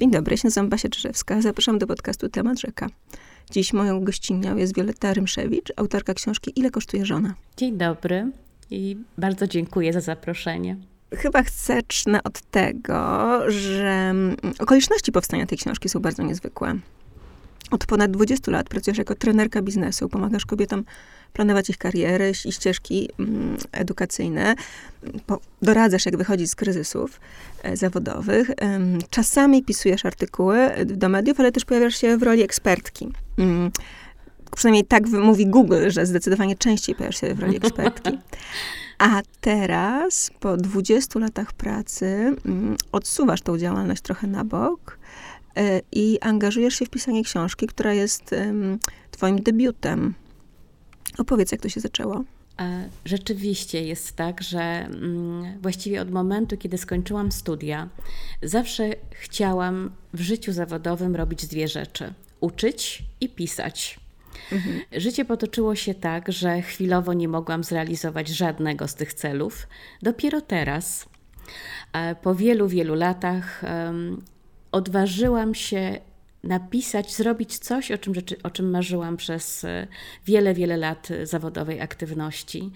Dzień dobry, się nazywam Basia Czyżewska. Zapraszam do podcastu Temat Rzeka. Dziś moją gościnią jest Wioletta Rymszewicz, autorka książki Ile kosztuje żona? Dzień dobry i bardzo dziękuję za zaproszenie. Chyba zacznę od tego, że okoliczności powstania tej książki są bardzo niezwykłe. Od ponad 20 lat pracujesz jako trenerka biznesu, pomagasz kobietom planować ich kariery i ścieżki mm, edukacyjne, doradzasz, jak wychodzić z kryzysów e, zawodowych. Czasami pisujesz artykuły do mediów, ale też pojawiasz się w roli ekspertki. Mm, przynajmniej tak mówi Google, że zdecydowanie częściej pojawiasz się w roli ekspertki. A teraz, po 20 latach pracy, mm, odsuwasz tą działalność trochę na bok i angażujesz się w pisanie książki, która jest twoim debiutem. Opowiedz, jak to się zaczęło. E, rzeczywiście jest tak, że mm, właściwie od momentu, kiedy skończyłam studia, zawsze chciałam w życiu zawodowym robić dwie rzeczy: uczyć i pisać. Mhm. Życie potoczyło się tak, że chwilowo nie mogłam zrealizować żadnego z tych celów. Dopiero teraz, e, po wielu, wielu latach, odważyłam się napisać, zrobić coś, o czym, o czym marzyłam przez e, wiele, wiele lat zawodowej aktywności.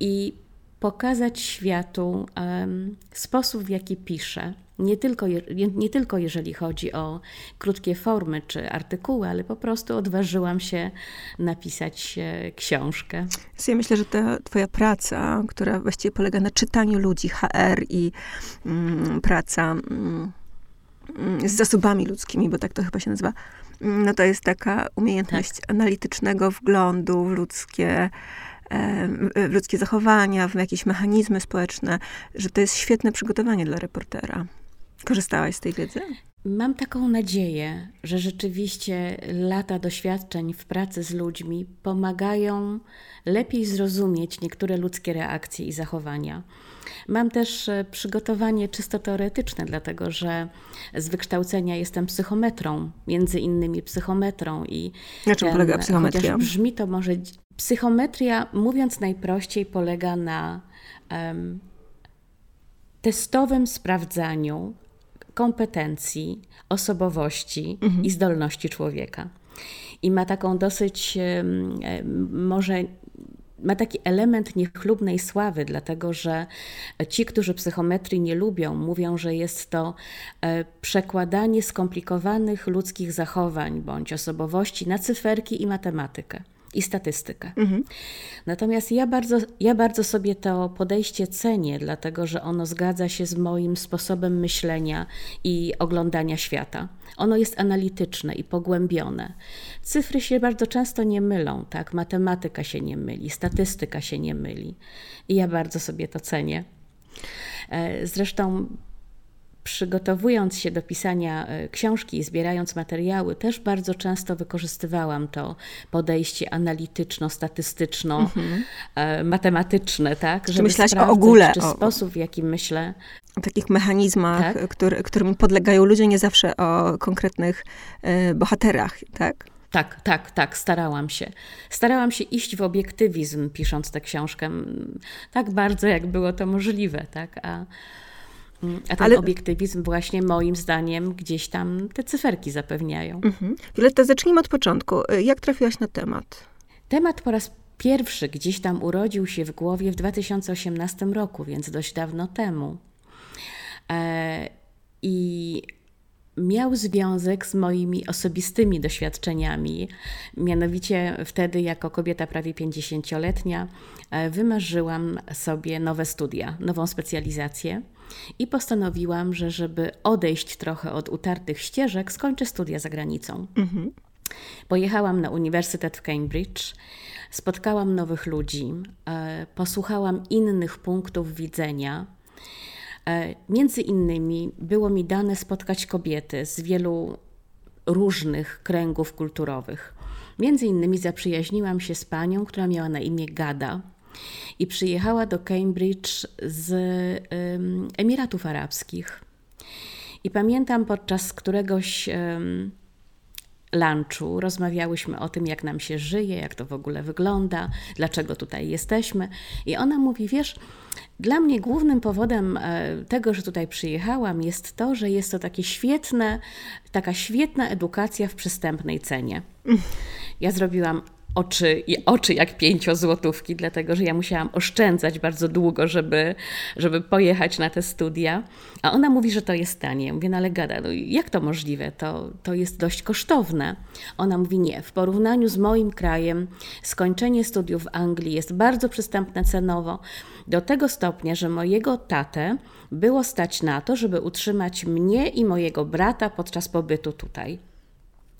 I pokazać światu um, sposób, w jaki piszę. Nie tylko, nie, nie, tylko jeżeli chodzi o krótkie formy czy artykuły, ale po prostu odważyłam się napisać e, książkę. Ja myślę, że ta twoja praca, która właściwie polega na czytaniu ludzi, HR i mm, praca mm, z zasobami ludzkimi, bo tak to chyba się nazywa, no to jest taka umiejętność tak. analitycznego wglądu w ludzkie w ludzkie zachowania, w jakieś mechanizmy społeczne, że to jest świetne przygotowanie dla reportera. Korzystałaś z tej wiedzy? Mam taką nadzieję, że rzeczywiście lata doświadczeń w pracy z ludźmi pomagają lepiej zrozumieć niektóre ludzkie reakcje i zachowania. Mam też e, przygotowanie czysto teoretyczne, dlatego że z wykształcenia jestem psychometrą, między innymi psychometrą i na czym ten, polega psychometria? Brzmi to może psychometria, mówiąc najprościej, polega na um, testowym sprawdzaniu kompetencji, osobowości mhm. i zdolności człowieka. I ma taką dosyć, może ma taki element niechlubnej sławy, dlatego że ci, którzy psychometrii nie lubią, mówią, że jest to e, przekładanie skomplikowanych ludzkich zachowań bądź osobowości na cyferki i matematykę i statystykę. Mhm. Natomiast ja bardzo, ja bardzo sobie to podejście cenię, dlatego że ono zgadza się z moim sposobem myślenia i oglądania świata. Ono jest analityczne i pogłębione. Cyfry się bardzo często nie mylą, tak? Matematyka się nie myli, statystyka się nie myli. I ja bardzo sobie to cenię. E, zresztą przygotowując się do pisania e, książki i zbierając materiały, też bardzo często wykorzystywałam to podejście analityczno-statystyczno-matematyczne, mhm. tak? Żeby myślałaś o ogóle? Czy o, sposób, w jaki myślę. O takich mechanizmach, tak? który, którym podlegają ludzie, nie zawsze o konkretnych y, bohaterach, tak? Tak, tak, tak, starałam się. Starałam się iść w obiektywizm, pisząc tę książkę, tak bardzo, jak było to możliwe, tak? A, a ten Ale... obiektywizm właśnie moim zdaniem gdzieś tam te cyferki zapewniają. Mhm. Violetta, zacznijmy od początku. Jak trafiłaś na temat? Temat po raz pierwszy gdzieś tam urodził się w głowie w 2018 roku, więc dość dawno temu. E, I miał związek z moimi osobistymi doświadczeniami. Mianowicie wtedy, jako kobieta prawie 50-letnia, e, wymarzyłam sobie nowe studia, nową specjalizację. I postanowiłam, że żeby odejść trochę od utartych ścieżek, skończę studia za granicą. Mhm. Pojechałam na Uniwersytet w Cambridge, spotkałam nowych ludzi, e, posłuchałam innych punktów widzenia. E, między innymi było mi dane spotkać kobiety z wielu różnych kręgów kulturowych. Między innymi zaprzyjaźniłam się z panią, która miała na imię Gada i przyjechała do Cambridge z Emiratów Arabskich. I pamiętam podczas któregoś lunchu rozmawiałyśmy o tym, jak nam się żyje, jak to w ogóle wygląda, dlaczego tutaj jesteśmy. I ona mówi: Wiesz, dla mnie głównym powodem e, tego, że tutaj przyjechałam, jest to, że jest to takie świetne, taka świetna edukacja w przystępnej cenie. Ja zrobiłam oczy i oczy jak pięciozłotówki, dlatego że ja musiałam oszczędzać bardzo długo, żeby, żeby pojechać na te studia. A ona mówi, że to jest tanie. Mówię, no ale gada, no jak to możliwe? To, to jest dość kosztowne. Ona mówi, nie, w porównaniu z moim krajem skończenie studiów w Anglii jest bardzo przystępne cenowo, do tego stopnia, że mojego tatę było stać na to, żeby utrzymać mnie i mojego brata podczas pobytu tutaj.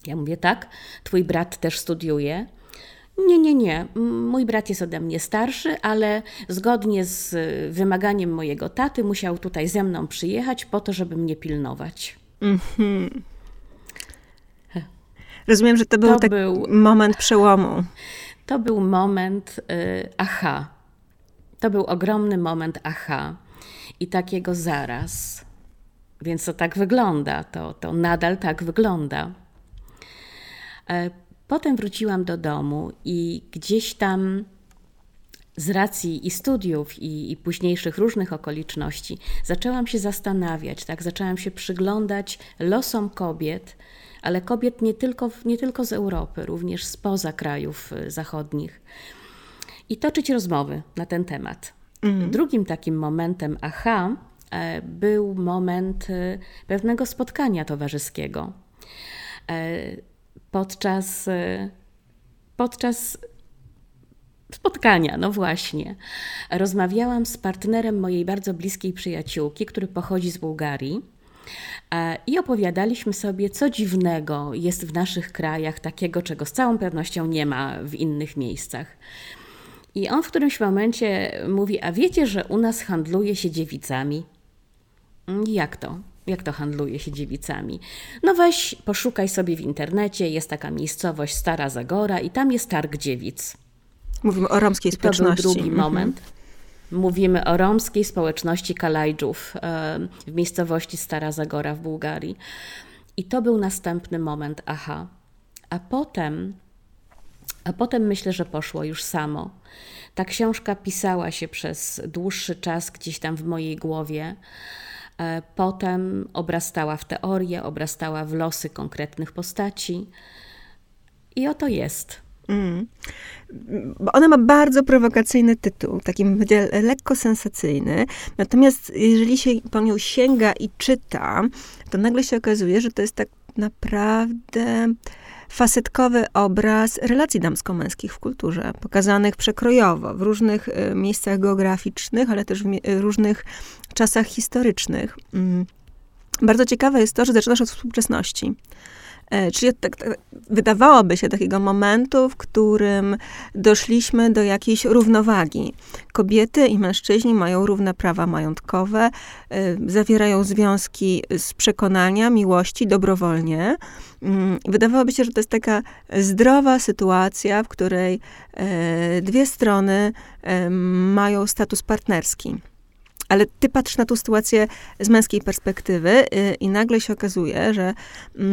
Ja mówię, tak, twój brat też studiuje. Nie, nie, nie. Mój brat jest ode mnie starszy, ale zgodnie z wymaganiem mojego taty musiał tutaj ze mną przyjechać po to, żeby mnie pilnować. Mm-hmm. Rozumiem, że to był, to taki był moment przełomu. To był moment y, aha. To był ogromny moment aha i takiego zaraz. Więc to tak wygląda, to, to nadal tak wygląda. Potem wróciłam do domu i gdzieś tam z racji i studiów, i, i, późniejszych różnych okoliczności, zaczęłam się zastanawiać, tak? zaczęłam się przyglądać losom kobiet, ale kobiet nie tylko, nie tylko z Europy, również spoza krajów y, zachodnich, i toczyć rozmowy na ten temat. Mhm. Drugim takim momentem aha e, był moment y, pewnego spotkania towarzyskiego e, podczas, y, podczas spotkania, no właśnie. Rozmawiałam z partnerem mojej bardzo bliskiej przyjaciółki, który pochodzi z Bułgarii. E, I opowiadaliśmy sobie, co dziwnego jest w naszych krajach, takiego, czego z całą pewnością nie ma w innych miejscach. I on w którymś momencie mówi: A wiecie, że u nas handluje się dziewicami? Jak to? Jak to handluje się dziewicami? No weź, poszukaj sobie w internecie, jest taka miejscowość Stara Zagora i tam jest targ dziewic. Mówimy o romskiej I społeczności. To był drugi mhm. moment. Mówimy o romskiej społeczności Kalajdżów w miejscowości Stara Zagora w Bułgarii. I to był następny moment, aha. A potem, a potem myślę, że poszło już samo. Ta książka pisała się przez dłuższy czas gdzieś tam w mojej głowie. E, potem obrastała w teorię, obrastała w losy konkretnych postaci. I oto jest. Mm. Ona ma bardzo prowokacyjny tytuł, taki lekko sensacyjny. Natomiast jeżeli się po nią sięga i czyta, to nagle się okazuje, że to jest tak naprawdę facetkowy obraz relacji damsko-męskich w kulturze, pokazanych przekrojowo w różnych y, miejscach geograficznych, ale też w różnych czasach historycznych. Mm. Bardzo ciekawe jest to, że zaczynasz od współczesności. E, czyli tak, tak, wydawałoby się takiego momentu, w którym doszliśmy do jakiejś równowagi. Kobiety i mężczyźni mają równe prawa majątkowe, e, zawierają związki z przekonania, miłości dobrowolnie. Mm, wydawałoby się, że to jest taka zdrowa sytuacja, w której e, dwie strony mają status partnerski. Ale ty patrzysz na tę sytuację z męskiej perspektywy yy, i nagle się okazuje, że yy,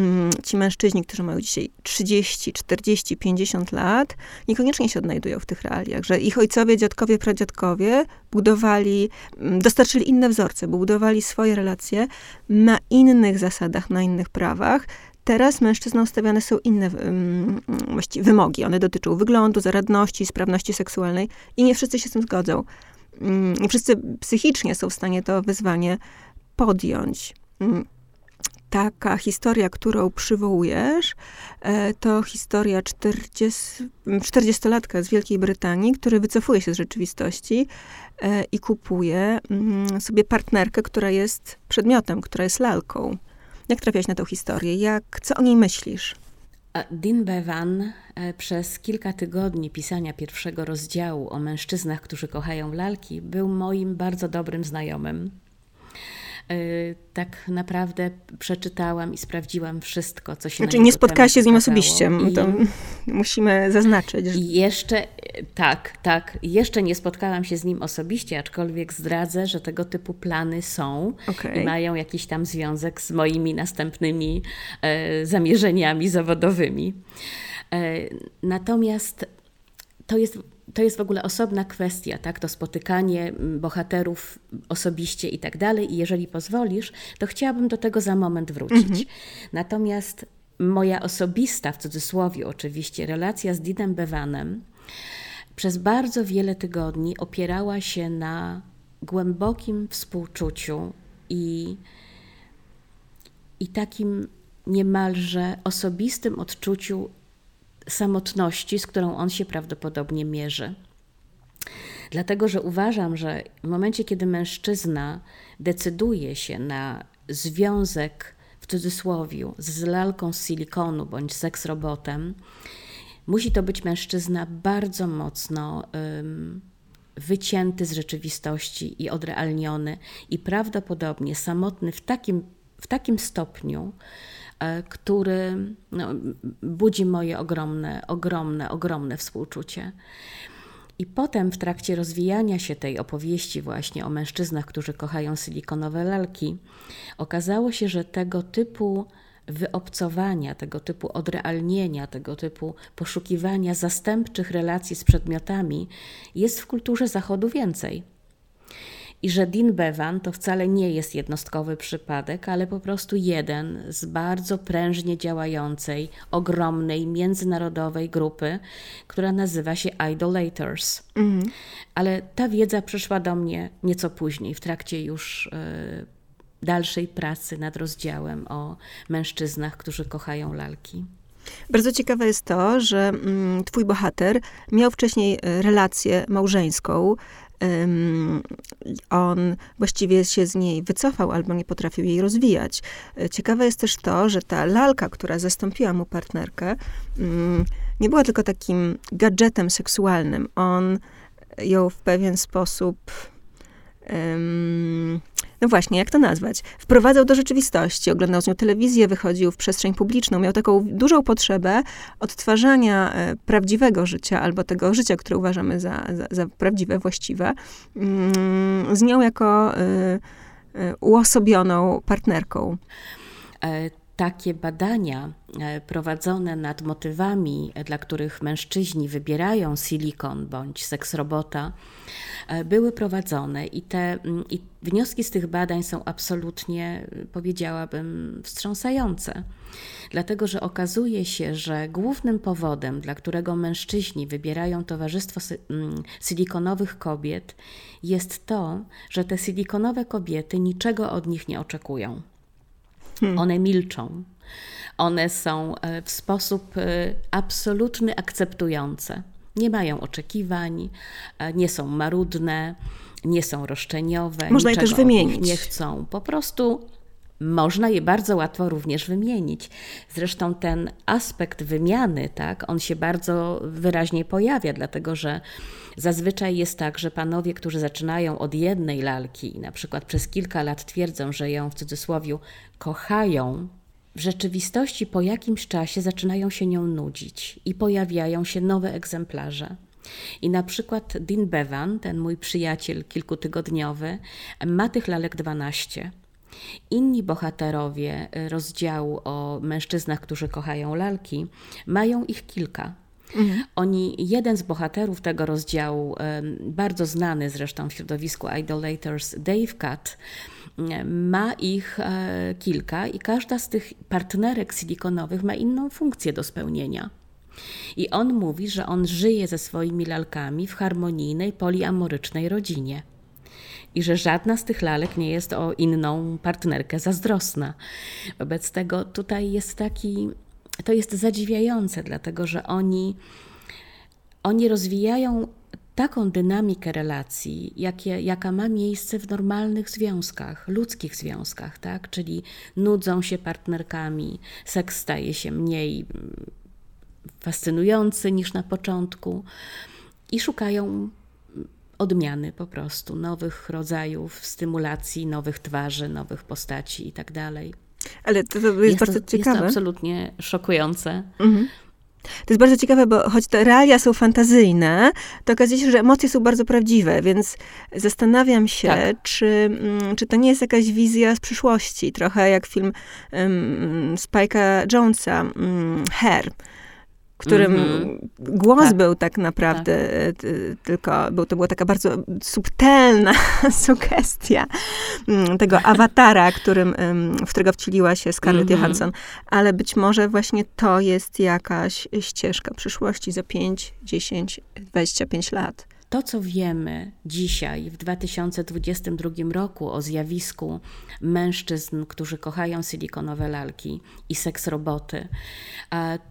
ci mężczyźni, którzy mają dzisiaj 30, 40, 50 lat, niekoniecznie się odnajdują w tych realiach, że ich ojcowie, dziadkowie, pradziadkowie budowali, yy, dostarczyli inne wzorce, budowali swoje relacje na innych zasadach, na innych prawach. Teraz mężczyznom stawiane są inne właściwie wymogi. One dotyczą wyglądu, zaradności, sprawności seksualnej i nie wszyscy się z tym zgodzą. Mm, nie wszyscy psychicznie są w stanie to wyzwanie podjąć. Mm, taka historia, którą przywołujesz, e, to historia 40, 40-latka z Wielkiej Brytanii, który wycofuje się z rzeczywistości e, i kupuje mm, sobie partnerkę, która jest przedmiotem, która jest lalką. Jak trafiasz na tę historię? Jak, co o niej myślisz? Dean Bevan e, przez kilka tygodni pisania pierwszego rozdziału o mężczyznach, którzy kochają lalki, był moim bardzo dobrym znajomym. Y, tak naprawdę przeczytałam i sprawdziłam wszystko, co się Znaczy nie spotkałaś się z nim osobiście, I... to musimy zaznaczyć. Że... Jeszcze, tak, tak, jeszcze nie spotkałam się z nim osobiście, aczkolwiek zdradzę, że tego typu plany są okay. i mają jakiś tam związek z moimi następnymi e, zamierzeniami zawodowymi. E, natomiast to jest to jest w ogóle osobna kwestia, tak? To spotykanie mm, bohaterów osobiście i tak dalej. I jeżeli pozwolisz, to chciałabym do tego za moment wrócić. Mhm. Natomiast moja osobista, w cudzysłowie oczywiście, relacja z Dinem Bevanem przez bardzo wiele tygodni opierała się na głębokim współczuciu i, i takim niemalże osobistym odczuciu samotności, z którą on się prawdopodobnie mierzy. Dlatego, że uważam, że w momencie, kiedy mężczyzna decyduje się na związek w cudzysłowie z lalką z silikonu bądź seks-robotem, musi to być mężczyzna bardzo mocno um, wycięty z rzeczywistości i odrealniony, i prawdopodobnie samotny w takim, w takim stopniu, który no, budzi moje ogromne, ogromne, ogromne współczucie. I potem w trakcie rozwijania się tej opowieści właśnie o mężczyznach, którzy kochają silikonowe lalki, okazało się, że tego typu wyobcowania, tego typu odrealnienia, tego typu poszukiwania zastępczych relacji z przedmiotami jest w kulturze Zachodu więcej i że Dean Bevan to wcale nie jest jednostkowy przypadek, ale po prostu jeden z bardzo prężnie działającej, ogromnej, międzynarodowej grupy, która nazywa się Idolators. Mhm. Ale ta wiedza przyszła do mnie nieco później, w trakcie już y, dalszej pracy nad rozdziałem o mężczyznach, którzy kochają lalki. Bardzo ciekawe jest to, że mm, twój bohater miał wcześniej e, relację małżeńską on właściwie się z niej wycofał albo nie potrafił jej rozwijać. E, ciekawe jest też to, że ta lalka, która zastąpiła mu partnerkę, mm, nie była tylko takim gadżetem seksualnym. On ją w pewien sposób no właśnie, jak to nazwać? Wprowadzał do rzeczywistości, oglądał z nią telewizję, wychodził w przestrzeń publiczną, miał taką dużą potrzebę odtwarzania e, prawdziwego życia, albo tego życia, które uważamy za, za, za prawdziwe, właściwe, mm, z nią jako e, e, uosobioną partnerką takie badania prowadzone nad motywami, dla których mężczyźni wybierają silikon bądź seks robota, E, były prowadzone i te mm, i wnioski z tych badań są absolutnie, powiedziałabym, wstrząsające. Dlatego, że okazuje się, że głównym powodem, dla którego mężczyźni wybierają towarzystwo mm, silikonowych kobiet, jest to, że te silikonowe kobiety niczego od nich nie oczekują. Hmm. One milczą. One są e, w sposób e, absolutny akceptujące. Nie mają oczekiwań, e, nie są marudne, nie są roszczeniowe. Można je też wymienić. Nie chcą. Po prostu można je bardzo łatwo również wymienić. Zresztą ten aspekt wymiany, tak, on się bardzo wyraźnie pojawia, dlatego że zazwyczaj jest tak, że panowie, którzy zaczynają od jednej lalki i na przykład przez kilka lat twierdzą, że ją w cudzysłowie kochają, w rzeczywistości po jakimś czasie zaczynają się nią nudzić i pojawiają się nowe egzemplarze. I na przykład Dean Bevan, ten mój przyjaciel kilkutygodniowy, ma tych lalek 12. Inni bohaterowie rozdziału o mężczyznach, którzy kochają lalki, mają ich kilka. Mhm. Oni, jeden z bohaterów tego rozdziału, bardzo znany zresztą w środowisku Idolators, Dave Cut, ma ich e, kilka i każda z tych partnerek silikonowych ma inną funkcję do spełnienia. I on mówi, że on żyje ze swoimi lalkami w harmonijnej, poliamorycznej rodzinie. I że żadna z tych lalek nie jest o inną partnerkę zazdrosna. Wobec tego tutaj jest taki, to jest zadziwiające, dlatego że oni, oni rozwijają taką dynamikę relacji, jakie, jaka ma miejsce w normalnych związkach, ludzkich związkach, tak? czyli nudzą się partnerkami, seks staje się mniej fascynujący niż na początku i szukają odmiany po prostu, nowych rodzajów stymulacji, nowych twarzy, nowych postaci i tak. Ale to, to jest, jest, bardzo to, ciekawe. Jest to absolutnie szokujące. Mhm. To jest bardzo ciekawe, bo choć te realia są fantazyjne, to okazuje się, że emocje są bardzo prawdziwe, więc zastanawiam się, tak. czy, mm, czy to nie jest jakaś wizja z przyszłości, trochę jak film um, Spike'a Jonesa, um, Hair którym mm-hmm. głos tak. był tak naprawdę, tak. E, tylko był, to była taka bardzo subtelna sugestia mm, tego awatara, którym, w którego wcieliła się Scarlett mm-hmm. Johansson. Ale być może właśnie to jest jakaś ścieżka przyszłości za 5, 10, 25 lat. To, co wiemy dzisiaj, w 2022 roku, o zjawisku mężczyzn, którzy kochają silikonowe lalki i seks roboty,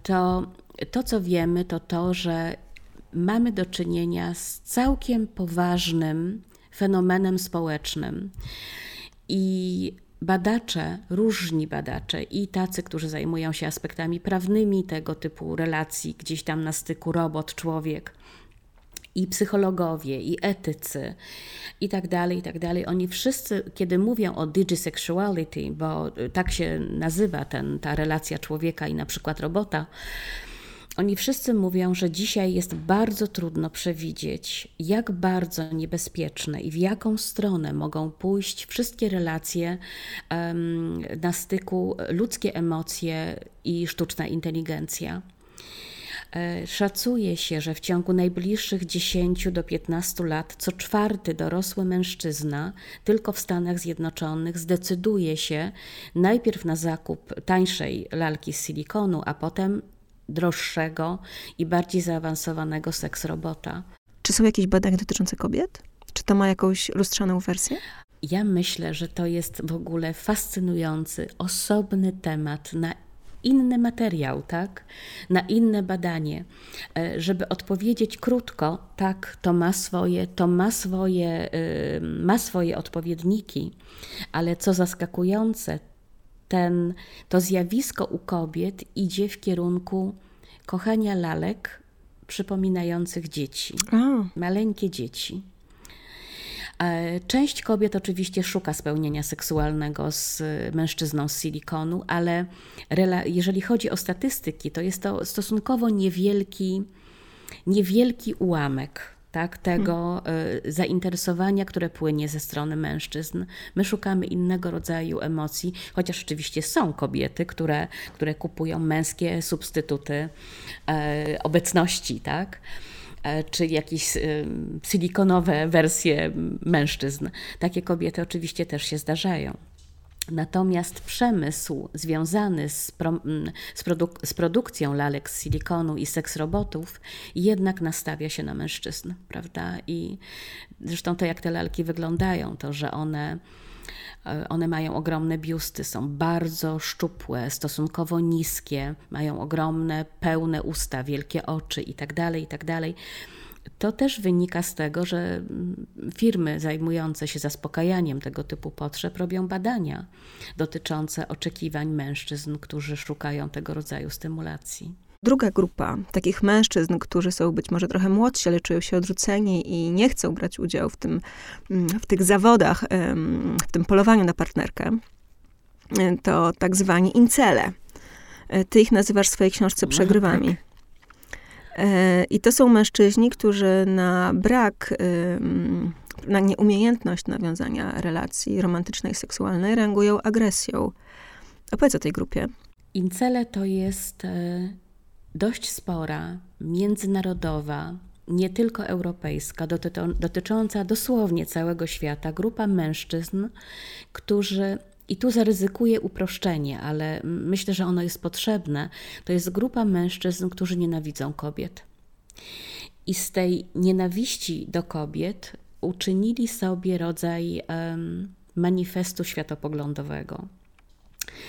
to to, co wiemy, to to, że mamy do czynienia z całkiem poważnym fenomenem społecznym. I badacze, różni badacze, i tacy, którzy zajmują się aspektami prawnymi tego typu relacji, gdzieś tam na styku robot-człowiek, i psychologowie, i etycy, i tak dalej, i tak dalej. Oni wszyscy, kiedy mówią o digisexuality, bo tak się nazywa ten, ta relacja człowieka i na przykład robota, oni wszyscy mówią, że dzisiaj jest bardzo trudno przewidzieć, jak bardzo niebezpieczne i w jaką stronę mogą pójść wszystkie relacje um, na styku ludzkie emocje i sztuczna inteligencja. E, szacuje się, że w ciągu najbliższych 10 do 15 lat co czwarty dorosły mężczyzna tylko w Stanach Zjednoczonych zdecyduje się najpierw na zakup tańszej lalki z silikonu, a potem droższego i bardziej zaawansowanego seks robota. Czy są jakieś badania dotyczące kobiet? Czy to ma jakąś lustrzaną wersję? Ja myślę, że to jest w ogóle fascynujący, osobny temat na inny materiał, tak? Na inne badanie, e, żeby odpowiedzieć krótko, tak, to ma swoje, to ma swoje, ma swoje odpowiedniki, ale co zaskakujące, ten, to zjawisko u kobiet idzie w kierunku kochania lalek przypominających dzieci, maleńkie dzieci. E, część kobiet oczywiście szuka spełnienia seksualnego z mężczyzną z silikonu, ale jeżeli chodzi o statystyki, to jest to stosunkowo niewielki, niewielki ułamek tak, tego hmm. zainteresowania, które płynie ze strony mężczyzn. My szukamy innego rodzaju emocji, chociaż oczywiście są kobiety, które, które kupują męskie substytuty e, obecności, tak? E, czy jakieś e, silikonowe wersje mężczyzn. Takie kobiety oczywiście też się zdarzają. Natomiast przemysł związany z, pro, z, produk z, produkcją lalek z silikonu i seks robotów jednak nastawia się na mężczyzn, prawda? I zresztą to, jak te lalki wyglądają, to, że one, e, one mają ogromne biusty, są bardzo szczupłe, stosunkowo niskie, mają ogromne, pełne usta, wielkie oczy itd., tak itd., tak to też wynika z tego, że mm, firmy zajmujące się zaspokajaniem tego typu potrzeb robią badania dotyczące oczekiwań mężczyzn, którzy szukają tego rodzaju stymulacji. Druga grupa takich mężczyzn, którzy są być może trochę młodsi, ale czują się odrzuceni i nie chcą brać udziału w, tym, mm, w tych zawodach, w tym polowaniu na partnerkę, to tak zwani incele. E, ty ich nazywasz w swojej książce no przegrywami. E, I to są mężczyźni, którzy na brak, na nieumiejętność nawiązania relacji romantycznej, seksualnej reagują agresją. Opowiedz o tej grupie. Incele to jest e, dość spora, międzynarodowa, nie tylko europejska, dotycząca dosłownie całego świata, grupa mężczyzn, którzy i tu zaryzykuję uproszczenie, ale myślę, że ono jest potrzebne. To jest grupa mężczyzn, którzy nienawidzą kobiet. I z tej nienawiści do kobiet uczynili sobie rodzaj um, manifestu światopoglądowego.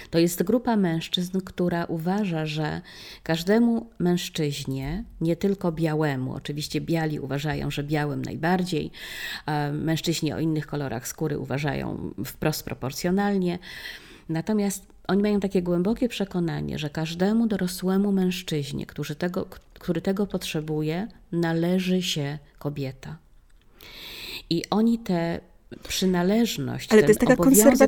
To jest grupa mężczyzn, która uważa, że każdemu mężczyźnie, nie tylko białemu, oczywiście biali uważają, że białym najbardziej, mężczyźni o innych kolorach skóry uważają wprost proporcjonalnie. Natomiast oni mają takie głębokie przekonanie, że każdemu dorosłemu mężczyźnie, który tego, który tego potrzebuje, należy się kobieta. I oni tę przynależność, Ale to jest taka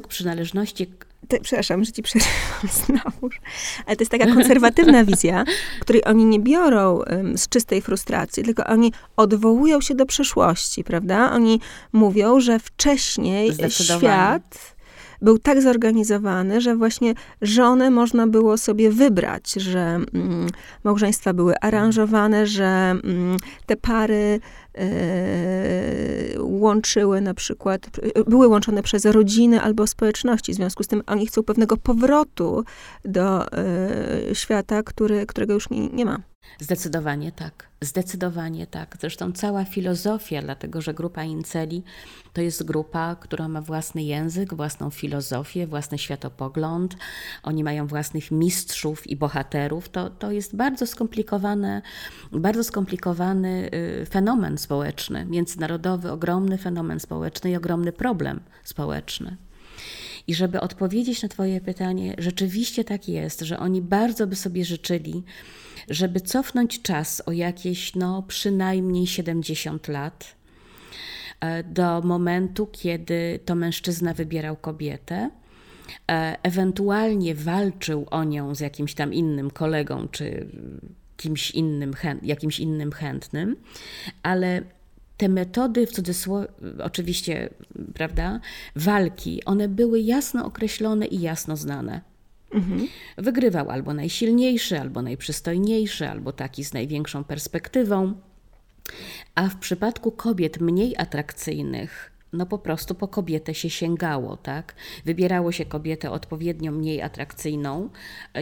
przynależności te, przepraszam, że ci przerywam znowuż, ale to jest taka konserwatywna wizja, której oni nie biorą um, z czystej frustracji, tylko oni odwołują się do przeszłości, prawda? Oni mówią, że wcześniej świat był tak zorganizowany, że właśnie żonę można było sobie wybrać, że mm, małżeństwa były aranżowane, że mm, te pary e, łączyły na przykład, były łączone przez rodziny albo społeczności. W związku z tym oni chcą pewnego powrotu do e, świata, który, którego już nie, nie ma. Zdecydowanie tak. Zdecydowanie tak. Zresztą cała filozofia, dlatego że grupa Inceli to jest grupa, która ma własny język, własną filozofię, własny światopogląd. Oni mają własnych mistrzów i bohaterów. To, to jest bardzo skomplikowany, bardzo skomplikowany y, fenomen społeczny, międzynarodowy, ogromny fenomen społeczny i ogromny problem społeczny. I żeby odpowiedzieć na Twoje pytanie, rzeczywiście tak jest, że oni bardzo by sobie życzyli, żeby cofnąć czas o jakieś no, przynajmniej 70 lat e, do momentu, kiedy to mężczyzna wybierał kobietę, e, ewentualnie walczył o nią z jakimś tam innym kolegą czy kimś innym, jakimś innym chętnym, ale te metody, w cudzysłowie, oczywiście, prawda, walki, one były jasno określone i jasno znane. Mhm. Wygrywał albo najsilniejszy, albo najprzystojniejszy, albo taki z największą perspektywą. A w przypadku kobiet mniej atrakcyjnych, no po prostu po kobietę się sięgało, tak? Wybierało się kobietę odpowiednio mniej atrakcyjną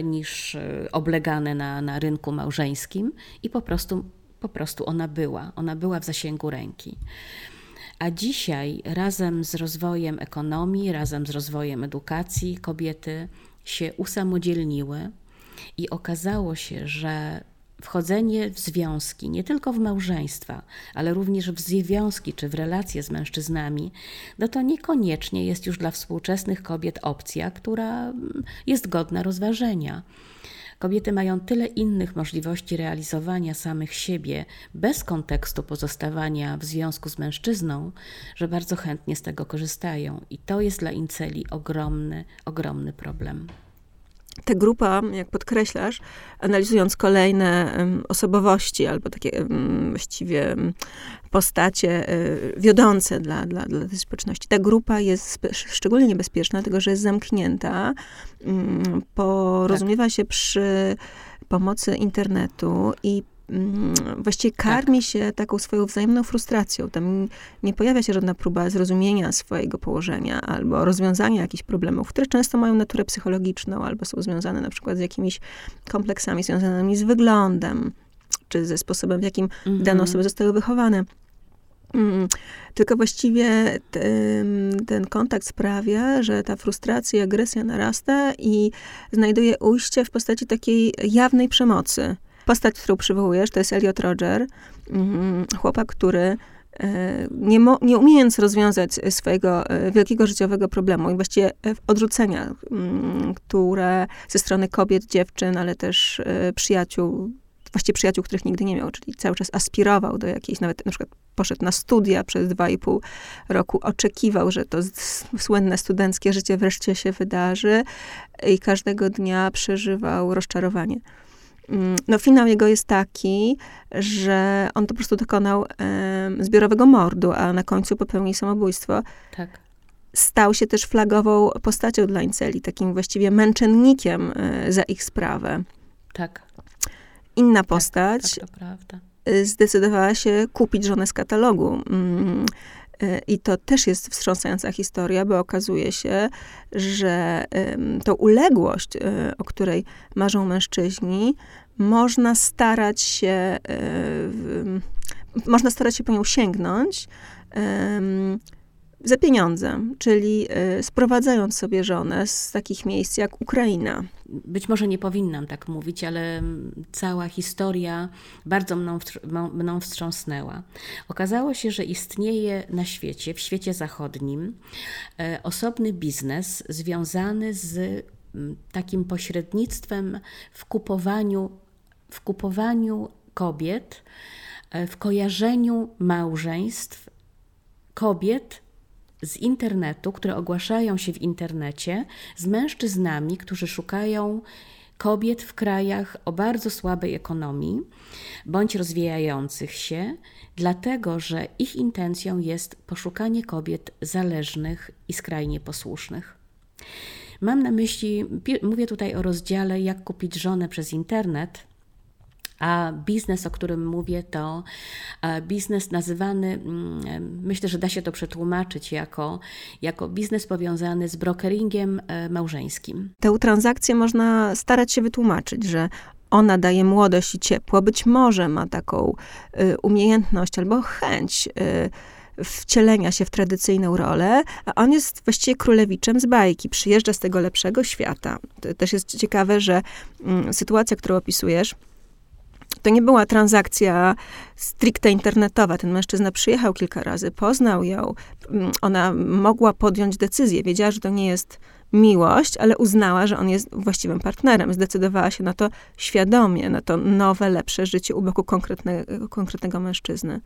niż e, oblegane na, na rynku małżeńskim i po prostu, po prostu ona była, ona była w zasięgu ręki. A dzisiaj razem z rozwojem ekonomii, razem z rozwojem edukacji kobiety się usamodzielniły i okazało się, że wchodzenie w związki, nie tylko w małżeństwa, ale również w związki czy w relacje z mężczyznami, no to niekoniecznie jest już dla współczesnych kobiet opcja, która jest godna rozważenia. Kobiety mają tyle innych możliwości realizowania samych siebie bez kontekstu pozostawania w związku z mężczyzną, że bardzo chętnie z tego korzystają. I to jest dla inceli ogromny, ogromny problem ta grupa, jak podkreślasz, analizując kolejne osobowości albo takie właściwie postacie e, wiodące dla, dla, dla tej społeczności, ta grupa jest szczególnie niebezpieczna, dlatego że jest zamknięta, mm, porozumiewa tak. się przy pomocy internetu i właściwie karmi tak. się taką swoją wzajemną frustracją. Tam nie pojawia się żadna próba zrozumienia swojego położenia albo rozwiązania jakichś problemów, które często mają naturę psychologiczną albo są związane na przykład z jakimiś kompleksami związanymi z wyglądem, czy ze sposobem, w jakim mhm. dane osoby zostały wychowane. Mm, tylko właściwie ten, ten kontakt sprawia, że ta frustracja i agresja narasta i znajduje ujście w postaci takiej jawnej przemocy. Postać, którą przywołujesz, to jest Elliot Roger, mhm, chłopak, który e, nie, nie umiejąc rozwiązać swojego e, wielkiego życiowego problemu i właściwie e, odrzucenia, mm, które ze strony kobiet, dziewczyn, ale też przyjaciół, właściwie przyjaciół, których nigdy nie miał, czyli cały czas aspirował do jakiejś, nawet na przykład poszedł na studia przez dwa i pół roku, oczekiwał, że to słynne studenckie życie wreszcie się wydarzy i każdego dnia przeżywał rozczarowanie. Mm, no, finał jego jest taki, że on po prostu dokonał zbiorowego mordu, a na końcu popełnił samobójstwo. Tak. Stał się też flagową postacią dla Inceli, takim właściwie męczennikiem e, za ich sprawę. Tak. Inna tak, postać tak, tak, zdecydowała się kupić żonę z katalogu. Mm, I to też jest wstrząsająca historia, bo okazuje się, że tą uległość, e, o której marzą mężczyźni, można starać się, e, można starać się po nią sięgnąć za pieniądze, czyli y, sprowadzając sobie żonę z takich miejsc jak Ukraina. Być może nie powinnam tak mówić, ale cała historia bardzo mną, mną wstrząsnęła. Okazało się, że istnieje na świecie, w świecie zachodnim, e, osobny biznes związany z takim pośrednictwem w kupowaniu, w kupowaniu kobiet, e, w kojarzeniu małżeństw kobiet z internetu, które ogłaszają się w internecie, z mężczyznami, którzy szukają kobiet w krajach o bardzo słabej ekonomii bądź rozwijających się, dlatego że ich intencją jest poszukanie kobiet zależnych i skrajnie posłusznych. Mam na myśli, mówię tutaj o rozdziale Jak kupić żonę przez internet a biznes, o którym mówię, to e, biznes nazywany, mm, myślę, że da się to przetłumaczyć jako, jako biznes powiązany z brokeringiem e, małżeńskim. Tę transakcję można starać się wytłumaczyć, że ona daje młodość i ciepło, być może ma taką y, umiejętność albo chęć y, wcielenia się w tradycyjną rolę, a on jest właściwie królewiczem z bajki, przyjeżdża z tego lepszego świata. To też jest ciekawe, że y, sytuacja, którą opisujesz, to nie była transakcja stricte internetowa. Ten mężczyzna przyjechał kilka razy, poznał ją. Mm, ona mogła podjąć decyzję. Wiedziała, że to nie jest miłość, ale uznała, że on jest właściwym partnerem. Zdecydowała się na to świadomie, na to nowe, lepsze życie u boku konkretnego, mężczyzny.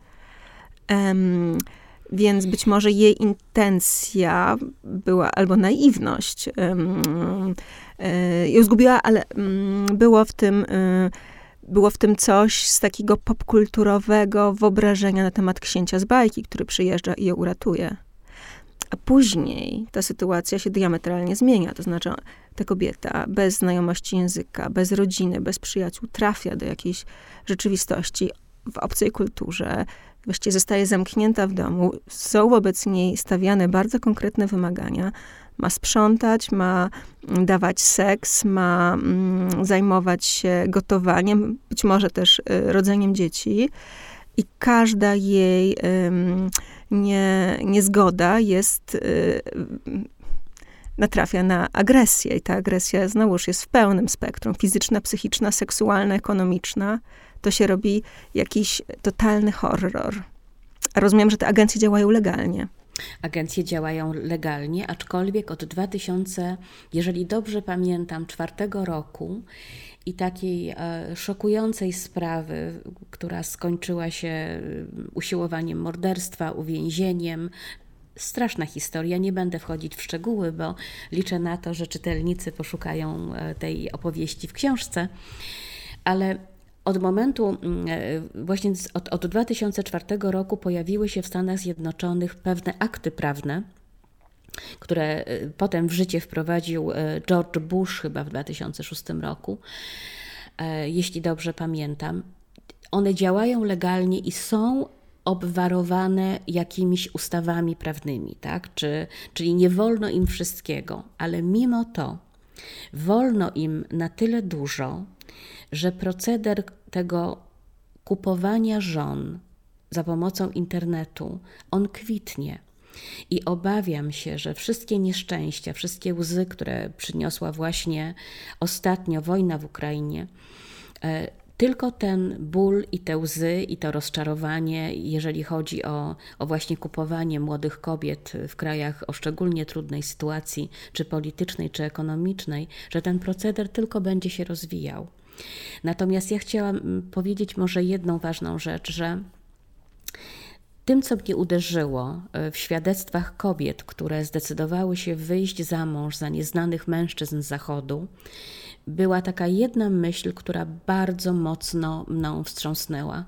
Um, więc być może jej intencja była, albo naiwność um, y, ją zgubiła, ale um, było w tym y, było w tym coś z takiego popkulturowego wyobrażenia na temat księcia z bajki, który przyjeżdża i ją uratuje. A później ta sytuacja się diametralnie zmienia. To znaczy, ta kobieta bez znajomości języka, bez rodziny, bez przyjaciół trafia do jakiejś rzeczywistości w obcej kulturze, właściwie zostaje zamknięta w domu. Są wobec niej stawiane bardzo konkretne wymagania, ma sprzątać, ma mm, dawać seks, ma mm, zajmować się gotowaniem, być może też y, rodzeniem dzieci. I każda jej nie, niezgoda jest, y, natrafia na agresję. I ta agresja znowuż jest w pełnym spektrum fizyczna, psychiczna, seksualna, ekonomiczna. To się robi jakiś totalny horror. Rozumiem, że te agencje działają legalnie. Agencje działają legalnie, aczkolwiek od 2000, jeżeli dobrze pamiętam, czwartego roku i takiej e, szokującej sprawy, która skończyła się e, usiłowaniem morderstwa, uwięzieniem, straszna historia. Nie będę wchodzić w szczegóły, bo liczę na to, że czytelnicy poszukają e, tej opowieści w książce. Ale od momentu, mm, e, właśnie od, od 2004 roku pojawiły się w Stanach Zjednoczonych pewne akty prawne, które e, potem w życie wprowadził e, George Bush chyba w 2006 roku, jeśli dobrze pamiętam. One działają legalnie i są obwarowane jakimiś ustawami prawnymi, tak? Czy, czyli nie wolno im wszystkiego, ale mimo to wolno im na tyle dużo, że proceder tego kupowania żon za pomocą internetu, on kwitnie. I obawiam się, że wszystkie nieszczęścia, wszystkie łzy, które przyniosła właśnie ostatnio wojna w Ukrainie, e, tylko ten ból i te łzy i to rozczarowanie, jeżeli chodzi o, o właśnie kupowanie młodych kobiet w krajach o szczególnie trudnej sytuacji, czy politycznej, czy ekonomicznej, że ten proceder tylko będzie się rozwijał. Natomiast ja chciałam mm, powiedzieć może jedną ważną rzecz, że tym, co mnie uderzyło e, w świadectwach kobiet, które zdecydowały się wyjść za mąż za nieznanych mężczyzn z Zachodu, była taka jedna myśl, która bardzo mocno mną wstrząsnęła.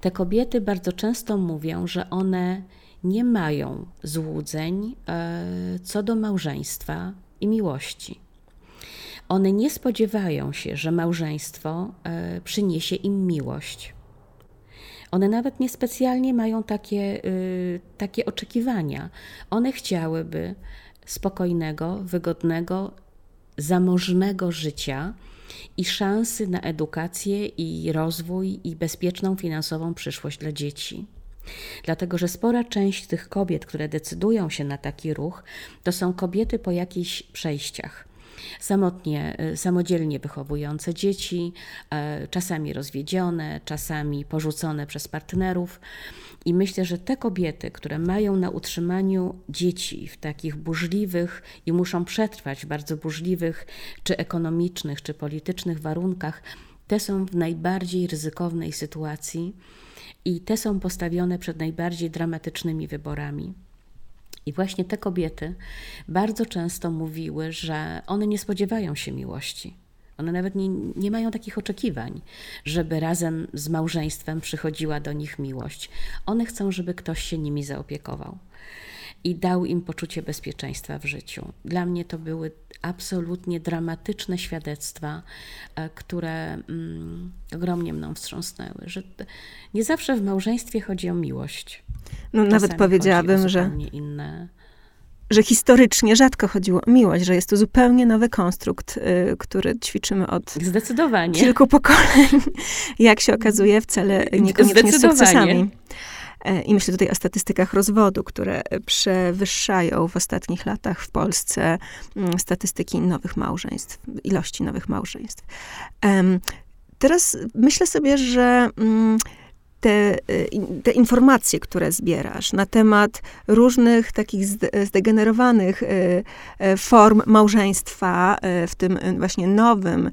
Te kobiety bardzo często mówią, że one nie mają złudzeń e, co do małżeństwa i miłości one nie spodziewają się, że małżeństwo e, przyniesie im miłość. One nawet niespecjalnie mają takie, y, takie oczekiwania. One chciałyby spokojnego, wygodnego, zamożnego życia i szansy na edukację i rozwój i bezpieczną finansową przyszłość dla dzieci. Dlatego, że spora część tych kobiet, które decydują się na taki ruch, to są kobiety po jakichś przejściach samotnie, e, samodzielnie wychowujące dzieci, e, czasami rozwiedzione, czasami porzucone przez partnerów. I myślę, że te kobiety, które mają na utrzymaniu dzieci w takich burzliwych i muszą przetrwać w bardzo burzliwych, czy ekonomicznych, czy politycznych warunkach, te są w najbardziej ryzykownej sytuacji i te są postawione przed najbardziej dramatycznymi wyborami. I właśnie te kobiety bardzo często mówiły, że one nie spodziewają się miłości. One nawet nie, nie mają takich oczekiwań, żeby razem z małżeństwem przychodziła do nich miłość. One chcą, żeby ktoś się nimi zaopiekował i dał im poczucie bezpieczeństwa w życiu. Dla mnie to były absolutnie dramatyczne świadectwa, e, które mm, ogromnie mną wstrząsnęły, że nie zawsze w małżeństwie chodzi o miłość. No, nawet powiedziałabym, że inne że historycznie rzadko chodziło o miłość, że jest to zupełnie nowy konstrukt, y, który ćwiczymy od Zdecydowanie. kilku pokoleń, jak się okazuje, wcale niekoniecznie z sukcesami. E, I myślę tutaj o statystykach rozwodu, które przewyższają w ostatnich latach w Polsce mm, statystyki nowych małżeństw, ilości nowych małżeństw. Teraz myślę sobie, że mm, te, y, te informacje, które zbierasz na temat różnych takich zdegenerowanych y, y, form małżeństwa w tym właśnie nowym,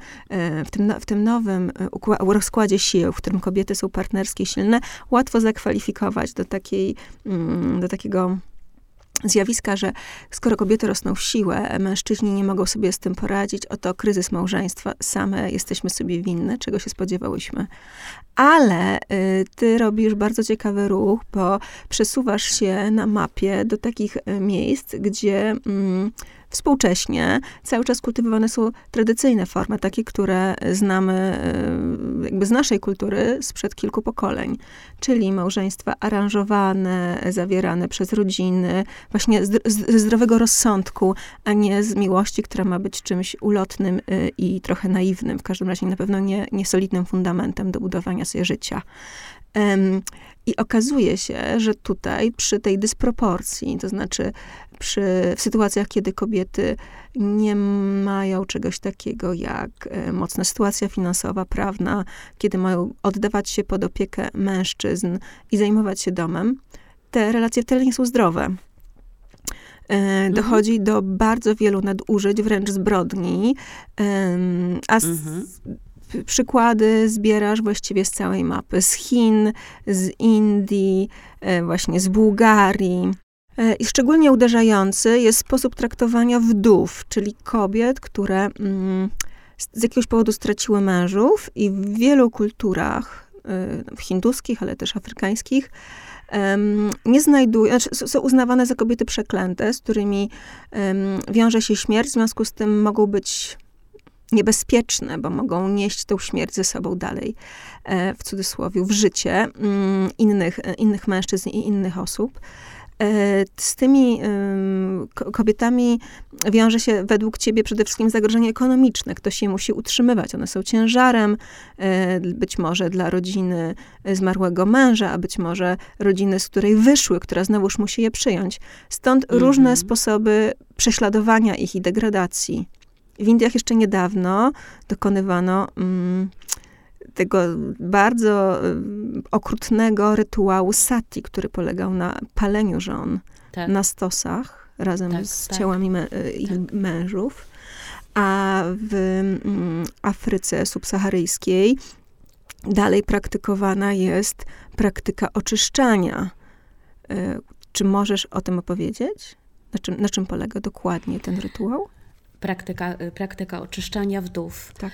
w tym, w tym nowym rozkładzie sił, w którym kobiety są partnerskie silne, łatwo zakwalifikować do takiej, mm, do takiego zjawiska, że skoro kobiety rosną w siłę, mężczyźni nie mogą sobie z tym poradzić, oto kryzys małżeństwa, same jesteśmy sobie winne, czego się spodziewałyśmy. Ale y, ty robisz bardzo ciekawy ruch, bo przesuwasz się na mapie do takich y, miejsc, gdzie mm, Współcześnie cały czas kultywowane są tradycyjne formy, takie, które znamy e, jakby z naszej kultury sprzed kilku pokoleń, czyli małżeństwa aranżowane, zawierane przez rodziny, właśnie ze zdrowego rozsądku, a nie z miłości, która ma być czymś ulotnym e, i trochę naiwnym, w każdym razie na pewno nie, nie solidnym fundamentem do budowania sobie życia. I okazuje się, że tutaj przy tej dysproporcji, to znaczy przy, w sytuacjach, kiedy kobiety nie mają czegoś takiego jak e, mocna sytuacja finansowa, prawna, kiedy mają oddawać się pod opiekę mężczyzn i zajmować się domem, te relacje wcale nie są zdrowe. E, mhm. Dochodzi do bardzo wielu nadużyć, wręcz zbrodni, a mhm przykłady zbierasz właściwie z całej mapy. Z Chin, z Indii, e, właśnie z Bułgarii. E, I szczególnie uderzający jest sposób traktowania wdów, czyli kobiet, które mm, z jakiegoś powodu straciły mężów i w wielu kulturach, e, w hinduskich, ale też afrykańskich, nie znajdują, znaczy są uznawane za kobiety przeklęte, z którymi wiąże się śmierć, w związku z tym mogą być niebezpieczne, bo mogą nieść tą śmierć ze sobą dalej, e, w cudzysłowie, w życie mm, innych, innych mężczyzn i innych osób. E, z tymi kobietami wiąże się według ciebie przede wszystkim zagrożenie ekonomiczne. Ktoś je musi utrzymywać. One są ciężarem, być może dla rodziny zmarłego męża, a być może rodziny, z której wyszły, która znowuż musi je przyjąć. Stąd mm -hmm. różne sposoby prześladowania ich i degradacji. W Indiach jeszcze niedawno dokonywano mm, tego bardzo y, okrutnego rytuału sati, który polegał na paleniu żon tak. na stosach razem tak, z tak. ciałami mę y, ich tak. mężów. A w mm, Afryce subsaharyjskiej dalej praktykowana jest praktyka oczyszczania. Y, czy możesz o tym opowiedzieć? Na czym, na czym polega dokładnie ten rytuał? praktyka, praktyka oczyszczania wdów. Tak.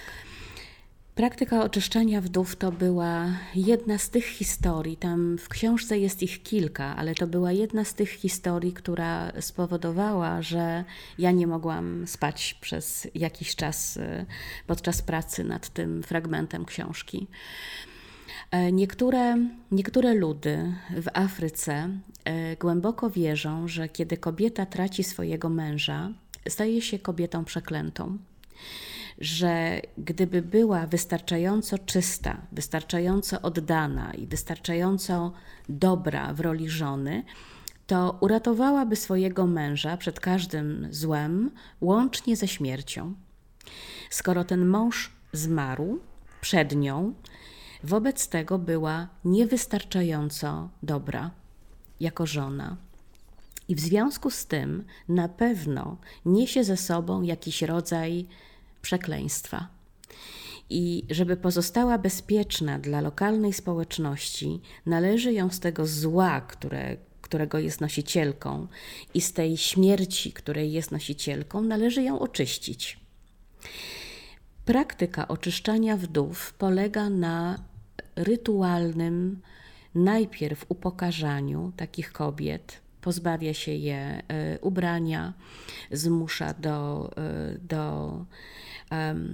Praktyka oczyszczania wdów to była jedna z tych historii, tam w książce jest ich kilka, ale to była jedna z tych historii, która spowodowała, że ja nie mogłam spać przez jakiś czas y, podczas pracy nad tym fragmentem książki. E, niektóre, niektóre ludy w Afryce e, głęboko wierzą, że kiedy kobieta traci swojego męża, staje się kobietą przeklętą. Że gdyby była wystarczająco czysta, wystarczająco oddana i wystarczająco dobra w roli żony, to uratowałaby swojego męża przed każdym złem, łącznie ze śmiercią. Skoro ten mąż zmarł przed nią, wobec tego była niewystarczająco dobra jako żona. I w związku z tym na pewno niesie ze sobą jakiś rodzaj przekleństwa. I żeby pozostała bezpieczna dla lokalnej społeczności, należy ją z tego zła, które, którego jest nosicielką, i z tej śmierci, której jest nosicielką, należy ją oczyścić. Praktyka oczyszczania wdów polega na rytualnym najpierw upokarzaniu takich kobiet, pozbawia się je e, ubrania, zmusza do, e, do,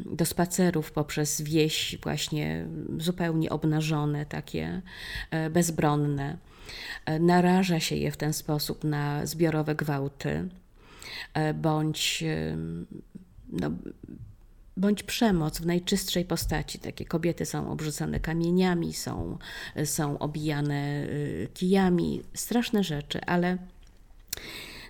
do spacerów poprzez wieś, właśnie zupełnie obnażone, takie e, bezbronne. Naraża się je w ten sposób na zbiorowe gwałty bądź no, bądź przemoc w najczystszej postaci. Takie kobiety są obrzucane kamieniami, są, są obijane y, kijami, straszne rzeczy, ale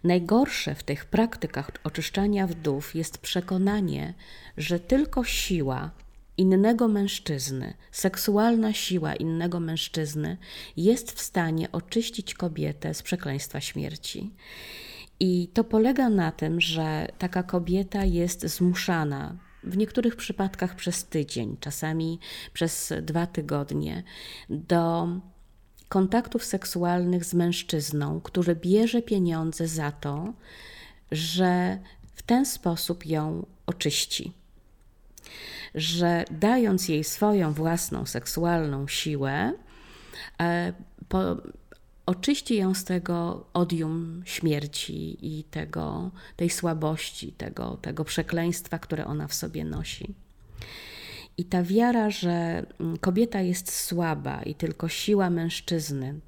najgorsze w tych praktykach oczyszczania wdów jest przekonanie, że tylko siła innego mężczyzny, seksualna siła innego mężczyzny jest w stanie oczyścić kobietę z przekleństwa śmierci. I to polega na tym, że taka kobieta jest zmuszana w niektórych przypadkach przez tydzień, czasami przez dwa tygodnie, do kontaktów seksualnych z mężczyzną, który bierze pieniądze za to, że w ten sposób ją oczyści. Że dając jej swoją własną seksualną siłę, e, po, oczyści ją z tego odium śmierci i tego, tej słabości, tego, tego przekleństwa, które ona w sobie nosi. I ta wiara, że mm, kobieta jest słaba i tylko siła mężczyzny,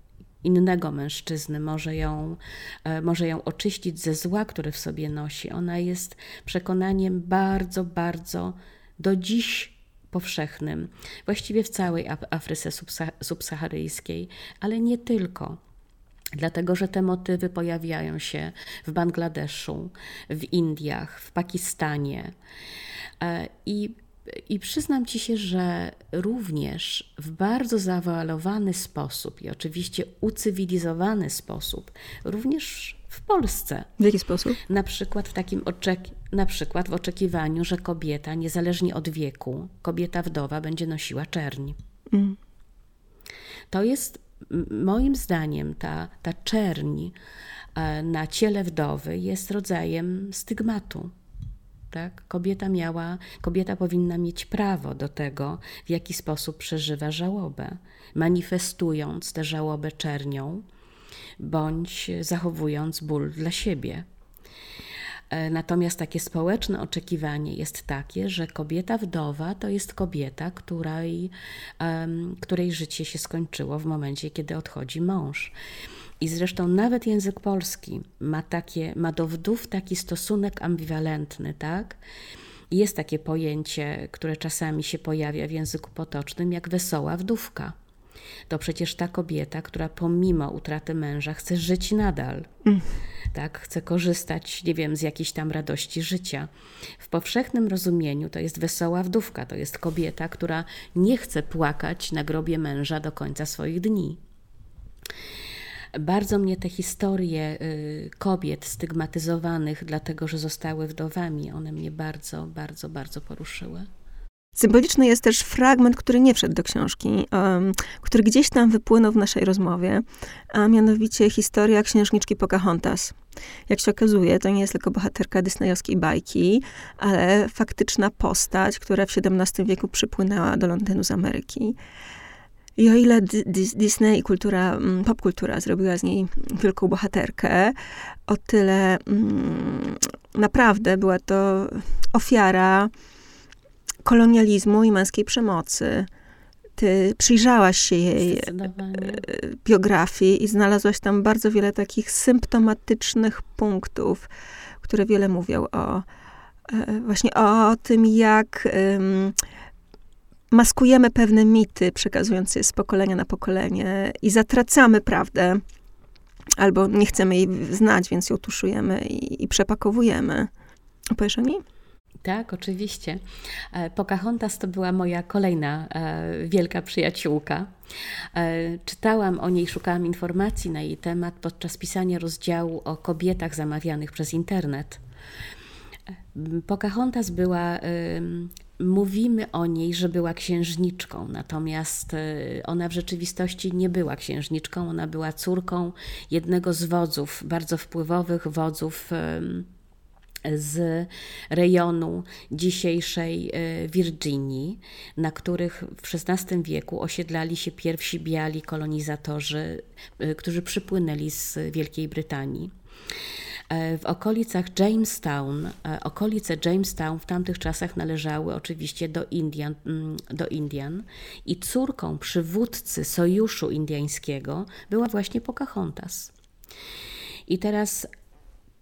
innego mężczyzny może ją, e, może ją oczyścić ze zła, które w sobie nosi, ona jest przekonaniem bardzo, bardzo do dziś powszechnym, właściwie w całej Afryce subsaharyjskiej, ale nie tylko dlatego że te motywy pojawiają się w Bangladeszu, w Indiach, w Pakistanie. E, I, I przyznam ci się, że również w bardzo zawoalowany sposób i oczywiście ucywilizowany sposób, również w Polsce. W jaki sposób? Na przykład w takim oczek- na przykład w oczekiwaniu, że kobieta, niezależnie od wieku, kobieta wdowa będzie nosiła czerń. Mm. To jest moim zdaniem ta, ta czerń e, na ciele wdowy jest rodzajem stygmatu. Tak? Kobieta miała, kobieta powinna mieć prawo do tego, w jaki sposób przeżywa żałobę, manifestując tę żałobę czernią, bądź zachowując ból dla siebie. E, natomiast takie społeczne oczekiwanie jest takie, że kobieta wdowa to jest kobieta, której, której życie się skończyło w momencie, kiedy odchodzi mąż. I zresztą nawet język polski ma, takie, ma do wdów taki stosunek ambiwalentny, tak? Jest takie pojęcie, które czasami się pojawia w języku potocznym, jak wesoła wdówka to przecież ta kobieta, która pomimo utraty męża chce żyć nadal. Mm. Tak, chce korzystać, nie wiem, z jakiejś tam radości życia. W powszechnym rozumieniu to jest wesoła wdówka, to jest kobieta, która nie chce płakać na grobie męża do końca swoich dni. Bardzo mnie te historie y, kobiet stygmatyzowanych, dlatego że zostały wdowami, one mnie bardzo, bardzo, bardzo poruszyły. Symboliczny jest też fragment, który nie wszedł do książki, um, który gdzieś tam wypłynął w naszej rozmowie, a mianowicie historia księżniczki Pocahontas. Jak się okazuje, to nie jest tylko bohaterka disneyowskiej bajki, ale faktyczna postać, która w XVII wieku przypłynęła do Londynu z Ameryki. I o ile Disney i kultura, mm, popkultura zrobiła z niej wielką bohaterkę, o tyle mm, naprawdę była to ofiara kolonializmu i męskiej przemocy. Ty przyjrzałaś się jej e, biografii i znalazłaś tam bardzo wiele takich symptomatycznych punktów, które wiele mówią o e, właśnie o tym, jak maskujemy pewne mity, przekazując je z pokolenia na pokolenie i zatracamy prawdę, albo nie chcemy jej znać, więc ją tuszujemy i, i przepakowujemy. Opowiesz o niej? Tak, oczywiście. E, Pocahontas to była moja kolejna e, wielka przyjaciółka. E, czytałam o niej, szukałam informacji na jej temat podczas pisania rozdziału o kobietach zamawianych przez internet. Pocahontas była mówimy o niej, że była księżniczką, natomiast ona w rzeczywistości nie była księżniczką, ona była córką jednego z wodzów, bardzo wpływowych wodzów z rejonu dzisiejszej e, Virginii, na których w XVI wieku osiedlali się pierwsi biali kolonizatorzy, e, którzy przypłynęli z Wielkiej Brytanii. E, w okolicach Jamestown, okolice Jamestown w tamtych czasach należały oczywiście do Indian, mm, do Indian i córką przywódcy sojuszu indiańskiego była właśnie Pocahontas. I teraz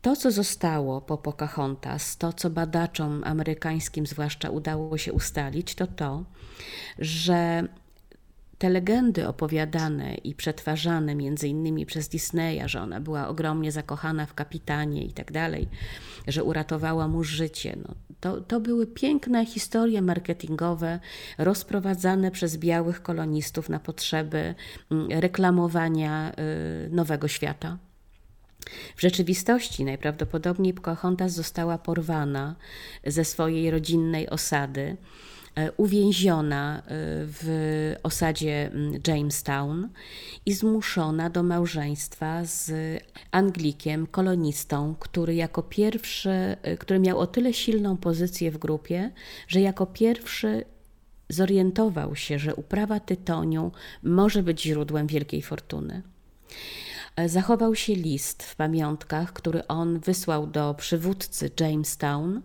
to, co zostało po Pocahontas, to, co badaczom amerykańskim zwłaszcza udało się ustalić, to to, że te legendy opowiadane i przetwarzane między innymi przez Disneya, że ona była ogromnie zakochana w kapitanie i tak dalej, że uratowała mu życie, no, to, to były piękne historie marketingowe rozprowadzane przez białych kolonistów na potrzeby mm, reklamowania y, nowego świata. W rzeczywistości najprawdopodobniej Pocahontas została porwana ze swojej rodzinnej osady, e, uwięziona e, w osadzie mm, Jamestown i zmuszona do małżeństwa z Anglikiem, kolonistą, który jako pierwszy, e, który miał o tyle silną pozycję w grupie, że jako pierwszy zorientował się, że uprawa tytoniu może być źródłem wielkiej fortuny. E, zachował się list w pamiątkach, który on wysłał do przywódcy Jamestown,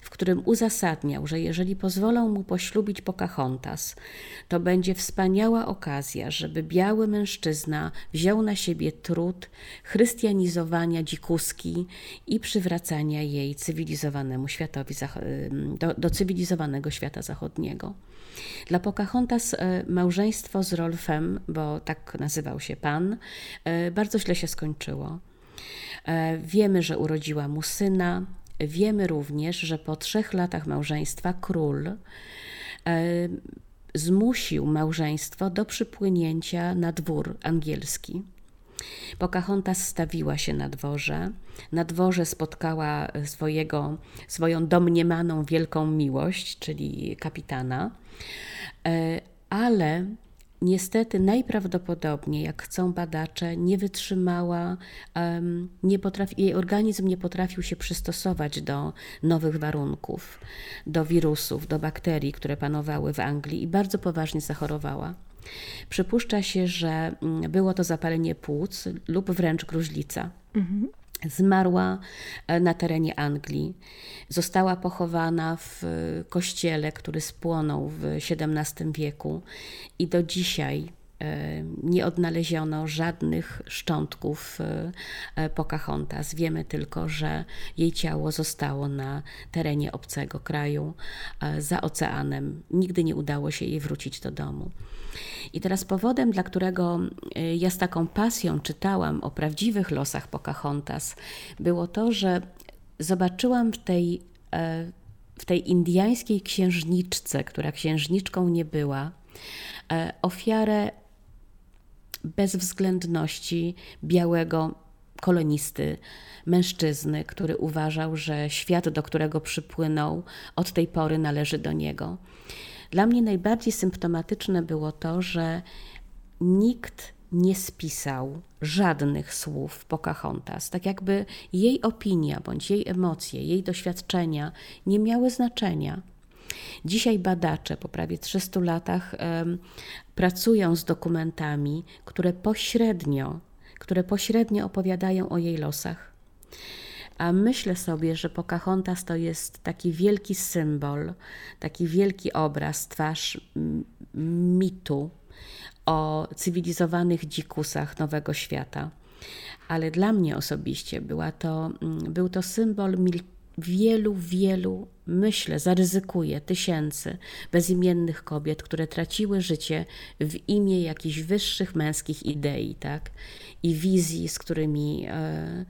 w którym uzasadniał, że jeżeli pozwolą mu poślubić Pocahontas, to będzie wspaniała okazja, żeby biały mężczyzna wziął na siebie trud chrystianizowania dzikuski i przywracania jej cywilizowanemu światowi, do, do cywilizowanego świata zachodniego. Dla Pocahontas e, małżeństwo z Rolfem, bo tak nazywał się pan, e, bardzo źle się skończyło. E, wiemy, że urodziła mu syna. Wiemy również, że po trzech latach małżeństwa król zmusił małżeństwo do przypłynięcia na dwór angielski. Pocahontas stawiła się na dworze. Na dworze spotkała swojego, swoją domniemaną wielką miłość, czyli kapitana. E, ale niestety najprawdopodobniej, jak chcą badacze, nie wytrzymała, nie potrafi, jej organizm nie potrafił się przystosować do nowych warunków, do wirusów, do bakterii, które panowały w Anglii i bardzo poważnie zachorowała. Przypuszcza się, że mm, było to zapalenie płuc lub wręcz gruźlica. Mhm. Zmarła e, na terenie Anglii. Została pochowana w e, kościele, który spłonął w XVII wieku i do dzisiaj E, nie odnaleziono żadnych szczątków Pocahontas. Wiemy tylko, że jej ciało zostało na terenie obcego kraju, za oceanem. Nigdy nie udało się jej wrócić do domu. I teraz powodem, dla którego ja z taką pasją czytałam o prawdziwych losach Pocahontas, było to, że zobaczyłam w tej, w tej indyjskiej księżniczce, która księżniczką nie była, ofiarę bezwzględności białego kolonisty, mężczyzny, który uważał, że świat, do którego przypłynął, od tej pory należy do niego. Dla mnie najbardziej symptomatyczne było to, że nikt nie spisał żadnych słów Pocahontas, tak jakby jej opinia bądź jej emocje, jej doświadczenia nie miały znaczenia. Dzisiaj badacze po prawie 300 latach pracują z dokumentami, które pośrednio, które pośrednio opowiadają o jej losach. A myślę sobie, że Pocahontas to jest taki wielki symbol, taki wielki obraz, twarz mitu o cywilizowanych dzikusach Nowego Świata. Ale dla mnie osobiście była to, był to symbol wielu, wielu, myślę, zaryzykuje tysięcy bezimiennych kobiet, które traciły życie w imię jakichś wyższych męskich idei, tak? I wizji, z którymi e,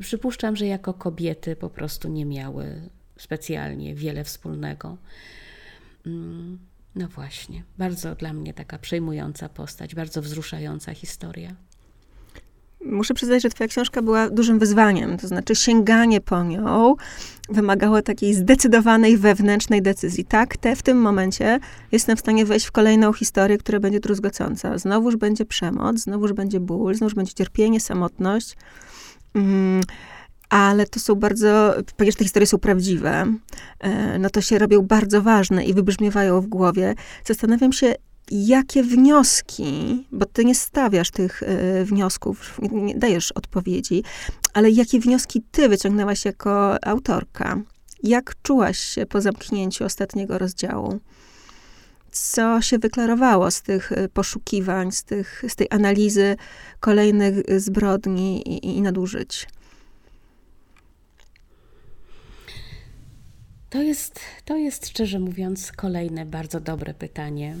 przypuszczam, że jako kobiety po prostu nie miały specjalnie wiele wspólnego. Mm, no właśnie, bardzo dla mnie taka przejmująca postać, bardzo wzruszająca historia. muszę przyznać, że twoja książka była dużym wyzwaniem. To znaczy sięganie po nią wymagało takiej zdecydowanej wewnętrznej decyzji. Tak, te w tym momencie jestem w stanie wejść w kolejną historię, która będzie druzgocąca. Znowuż będzie przemoc, znowuż będzie ból, znowuż będzie cierpienie, samotność. Mm, ale to są bardzo, ponieważ te historie są prawdziwe, e, no to się robią bardzo ważne i wybrzmiewają w głowie. Zastanawiam się, jakie wnioski, bo ty nie stawiasz tych y, wniosków, nie, nie, dajesz odpowiedzi, ale jakie wnioski ty wyciągnęłaś jako autorka? Jak czułaś się po zamknięciu ostatniego rozdziału? Co się wyklarowało z tych e, poszukiwań, z, tych, z tej analizy kolejnych zbrodni i, i nadużyć? To jest, to jest, szczerze mówiąc, kolejne bardzo dobre pytanie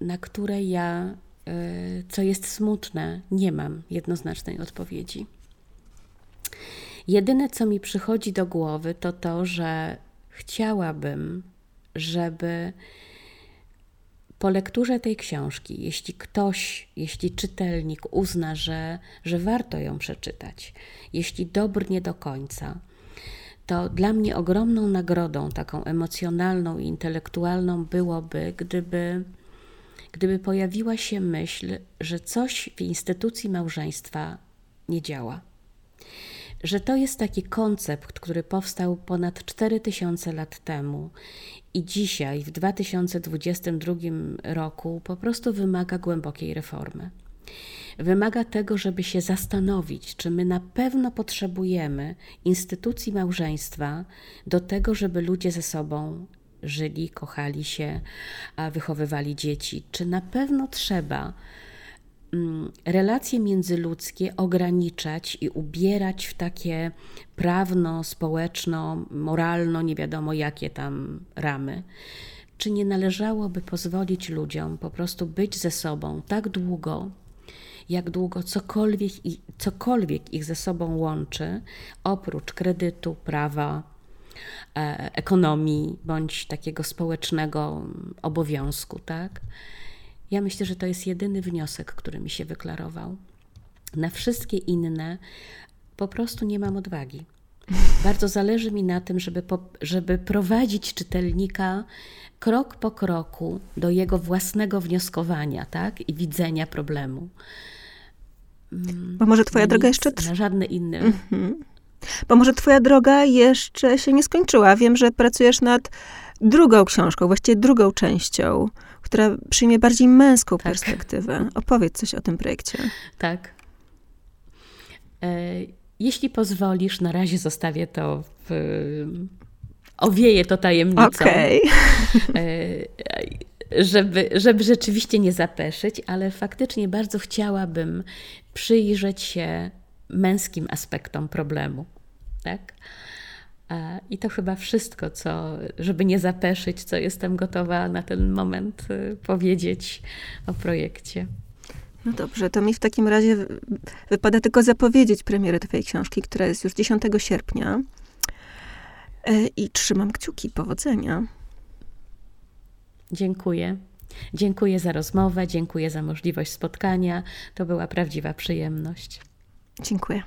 na które ja, y, co jest smutne, nie mam jednoznacznej odpowiedzi. Jedyne, co mi przychodzi do głowy, to to, że chciałabym, żeby po lekturze tej książki, jeśli ktoś, jeśli czytelnik uzna, że, że warto ją przeczytać, jeśli dobrnie do końca, to dla mnie ogromną nagrodą, taką emocjonalną i intelektualną byłoby, gdyby gdyby pojawiła się myśl, że coś w instytucji małżeństwa nie działa. Że to jest taki koncept, który powstał ponad 4000 lat temu i dzisiaj, w 2022 roku, po prostu wymaga głębokiej reformy. Wymaga tego, żeby się zastanowić, czy my na pewno potrzebujemy instytucji małżeństwa do tego, żeby ludzie ze sobą żyli, kochali się, wychowywali dzieci. Czy na pewno trzeba relacje międzyludzkie ograniczać i ubierać w takie prawno, społeczno, moralno, nie wiadomo jakie tam ramy? Czy nie należałoby pozwolić ludziom po prostu być ze sobą tak długo, jak długo cokolwiek, cokolwiek ich ze sobą łączy, oprócz kredytu, prawa, E, ekonomii bądź takiego społecznego obowiązku, tak? Ja myślę, że to jest jedyny wniosek, który mi się wyklarował. Na wszystkie inne po prostu nie mam odwagi. Bardzo zależy mi na tym, żeby, po, żeby prowadzić czytelnika krok po kroku do jego własnego wnioskowania tak? i widzenia problemu. Bo może twoja Nic droga jeszcze. Na żadne inne. Mm -hmm. Bo może twoja droga jeszcze się nie skończyła. Wiem, że pracujesz nad drugą książką, właściwie drugą częścią, która przyjmie bardziej męską tak. perspektywę. Opowiedz coś o tym projekcie. Tak. E, jeśli pozwolisz, na razie zostawię to w... Owieję to tajemnicą. Okay. E, żeby, żeby rzeczywiście nie zapeszyć, ale faktycznie bardzo chciałabym przyjrzeć się męskim aspektom problemu. Tak? I to chyba wszystko, co, żeby nie zapeszyć, co jestem gotowa na ten moment y, powiedzieć o projekcie. No dobrze, to mi w takim razie wypada tylko zapowiedzieć premierę Twojej książki, która jest już 10 sierpnia. E, I trzymam kciuki. Powodzenia. Dziękuję. Dziękuję za rozmowę, dziękuję za możliwość spotkania. To była prawdziwa przyjemność. Dziękuję.